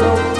Oh.